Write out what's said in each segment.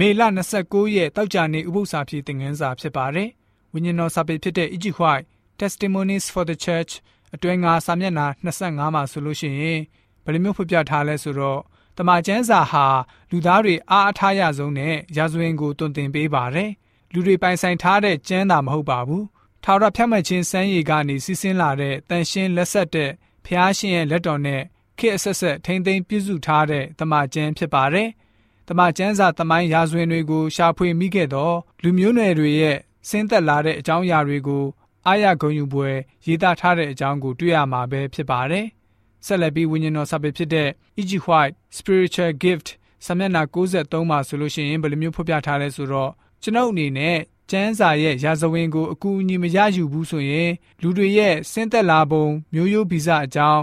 မေလ29ရက်တောက်ကြနေဥပုသ္စာပြေသင်ခန်းစာဖြစ်ပါတယ်။ဝိညာဉ်တော်စာပေဖြစ်တဲ့ Egypt White Testimonies for the Church အတွင်းကစာမျက်နှာ25မှာဆိုလို့ရှိရင်ဘယ်လိုမျိုးဖော်ပြထားလဲဆိုတော့တမန်ကျမ်းစာဟာလူသားတွေအားအထားရဆုံးနဲ့ရာဇဝင်ကိုတွင်တင်ပေးပါတယ်။လူတွေပိုင်ဆိုင်ထားတဲ့ကျမ်းသာမဟုတ်ပါဘူး။ထာဝရဖြတ်မှတ်ခြင်းစမ်းရည်ကနေစီးဆင်းလာတဲ့တန်ရှင်းလက်ဆက်တဲ့ဖျားရှင်ရဲ့လက်တော်နဲ့ခေတ်အဆက်ဆက်ထိမ့်သိမ်းပြုစုထားတဲ့တမန်ကျမ်းဖြစ်ပါတယ်။ တမန်ကျမ်းစာတမိုင်းရာဇဝင်တွေကိုရှာဖွေမိခဲ့တော့လူမျိုးနွယ်တွေရဲ့ဆင်းသက်လာတဲ့အကြောင်းအရာတွေကိုအာရဂုံယူပွဲရေးသားထားတဲ့အကြောင်းကိုတွေ့ရမှာပဲဖြစ်ပါတယ်။ဆက်လက်ပြီးဝိညာဉ်တော်စာပေဖြစ်တဲ့ E.G. White Spiritual Gift စာမျက်နှာ63မှာဆိုလို့ရှိရင်ဘယ်လိုမျိုးဖော်ပြထားလဲဆိုတော့ကျွန်ုပ်အနေနဲ့ကျမ်းစာရဲ့ရာဇဝင်ကိုအကူအညီမရယူဘူးဆိုရင်လူတွေရဲ့ဆင်းသက်လာပုံမျိုးရိုးဗီဇအကြောင်း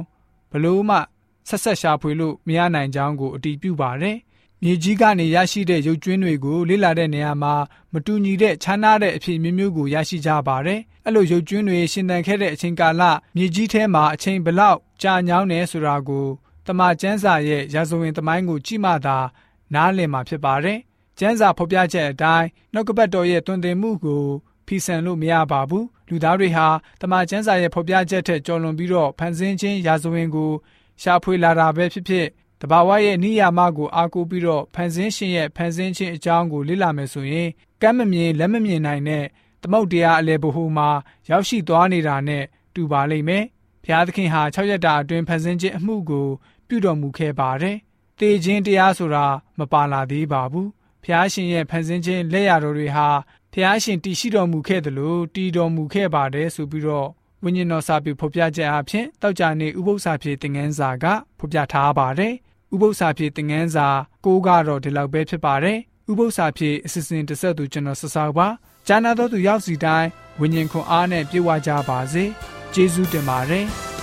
ဘလို့မှဆက်ဆက်ရှာဖွေလို့မရနိုင်ကြောင်းကိုအတည်ပြုပါတယ်။ မြေကြီးကနေရရှိတဲ့ရုပ်ကျွင်းတွေကို လေ့လာတဲ့နေရာမှာမတူညီတဲ့ခြားနားတဲ့အဖြစ်မျိုးမျိုးကိုရရှိကြပါတယ်။အဲ့လိုရုပ်ကျွင်းတွေရှင်သန်ခဲ့တဲ့အချိန်ကာလမြေကြီးထဲမှာအချိန်ဘလောက်ကြာညောင်းနေဆိုတာကိုတမန်ကျမ်းစာရဲ့ရာဇဝင်သမိုင်းကိုကြည့်မှသာနားလည်မှာဖြစ်ပါတယ်။ကျမ်းစာဖော်ပြချက်အတိုင်းနှုတ်ကပတ်တော်ရဲ့တွင်တင်မှုကိုဖီဆန်လို့မရပါဘူး။လူသားတွေဟာတမန်ကျမ်းစာရဲ့ဖော်ပြချက်ထက်ကျော်လွန်ပြီးတော့ဖန်ဆင်းခြင်းရာဇဝင်ကိုရှာဖွေလာတာပဲဖြစ်ဖြစ် တဘာဝရဲ့နိယာမကိုအားကိုးပြီးတော့ဖန်ဆင်းရှင်ရဲ့ဖန်ဆင်းခြင်းအကြောင်းကိုလေ့လာမယ်ဆိုရင်ကမ်းမမြင်လက်မမြင်နိုင်တဲ့သမုတ်တရားအလဲဘဟုမှာရောက်ရှိသွားနေတာနဲ့တူပါလိမ့်မယ်။ဘုရားသခင်ဟာ၆ရက်တာအတွင်းဖန်ဆင်းခြင်းအမှုကိုပြုတော်မူခဲ့ပါတယ်။တေခြင်းတရားဆိုတာမပါလာသေးပါဘူး။ဘုရားရှင်ရဲ့ဖန်ဆင်းခြင်းလက်ရာတော်တွေဟာဘုရားရှင်တည်ရှိတော်မူခဲ့တယ်လို့တည်တော်မူခဲ့ပါတယ်ဆိုပြီးတော့ ဝိညာဉ်တော်စာပေဖော်ပြချက်အဖြစ်တောက်ကြနေဥပု္ပ္ပစာဖြည့်သင်ငန်းစာကဖော်ပြထားပါတယ်။ဥပု္ပ္ပစာဖြည့်သင်ငန်းစာကိုးကတော့ဒီလောက်ပဲဖြစ်ပါတယ်။ဥပု္ပ္ပစာဖြည့်အစစ်အစဉ်တစ်ဆက်သူကျွန်တော်ဆဆောက်ပါ။ဂျာနာတော်သူရောက်စီတိုင်းဝิญဉ်ခွန်အားနဲ့ပြေဝကြပါစေကျေးဇူးတင်ပါတယ်။